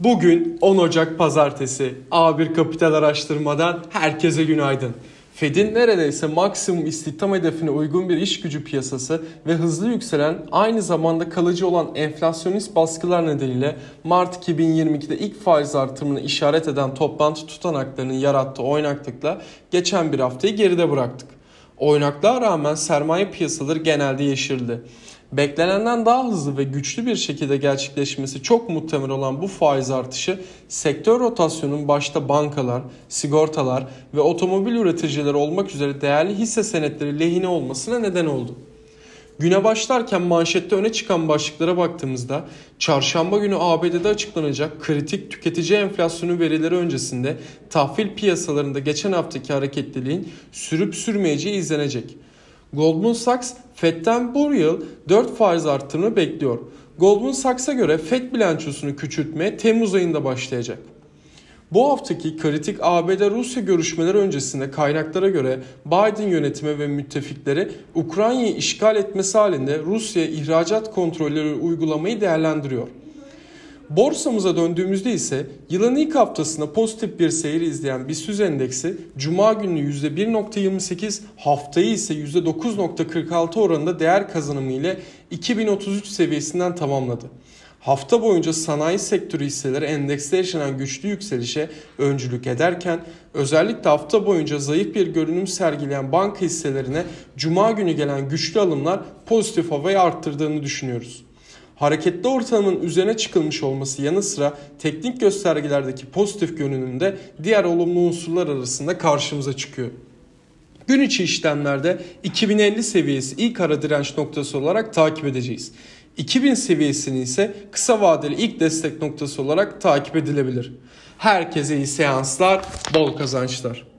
Bugün 10 Ocak Pazartesi. A1 Kapital Araştırma'dan herkese günaydın. Fed'in neredeyse maksimum istihdam hedefine uygun bir iş gücü piyasası ve hızlı yükselen aynı zamanda kalıcı olan enflasyonist baskılar nedeniyle Mart 2022'de ilk faiz artırımını işaret eden toplantı tutanaklarının yarattığı oynaklıkla geçen bir haftayı geride bıraktık. Oynaklığa rağmen sermaye piyasaları genelde yeşildi. Beklenenden daha hızlı ve güçlü bir şekilde gerçekleşmesi çok muhtemel olan bu faiz artışı sektör rotasyonun başta bankalar, sigortalar ve otomobil üreticileri olmak üzere değerli hisse senetleri lehine olmasına neden oldu. Güne başlarken manşette öne çıkan başlıklara baktığımızda çarşamba günü ABD'de açıklanacak kritik tüketici enflasyonu verileri öncesinde tahvil piyasalarında geçen haftaki hareketliliğin sürüp sürmeyeceği izlenecek. Goldman Sachs Fed'den bu yıl 4 faiz arttırımını bekliyor. Goldman Sachs'a göre Fed bilançosunu küçültmeye Temmuz ayında başlayacak. Bu haftaki kritik ABD-Rusya görüşmeleri öncesinde kaynaklara göre Biden yönetimi ve müttefikleri Ukrayna'yı işgal etmesi halinde Rusya'ya ihracat kontrolleri uygulamayı değerlendiriyor. Borsamıza döndüğümüzde ise yılın ilk haftasında pozitif bir seyir izleyen BIST endeksi Cuma günü %1.28 haftayı ise %9.46 oranında değer kazanımı ile 2033 seviyesinden tamamladı. Hafta boyunca sanayi sektörü hisseleri endekste yaşanan güçlü yükselişe öncülük ederken özellikle hafta boyunca zayıf bir görünüm sergileyen banka hisselerine cuma günü gelen güçlü alımlar pozitif havayı arttırdığını düşünüyoruz. Hareketli ortamın üzerine çıkılmış olması yanı sıra teknik göstergelerdeki pozitif görünümde diğer olumlu unsurlar arasında karşımıza çıkıyor. Gün içi işlemlerde 2050 seviyesi ilk ara direnç noktası olarak takip edeceğiz. 2000 seviyesini ise kısa vadeli ilk destek noktası olarak takip edilebilir. Herkese iyi seanslar, bol kazançlar.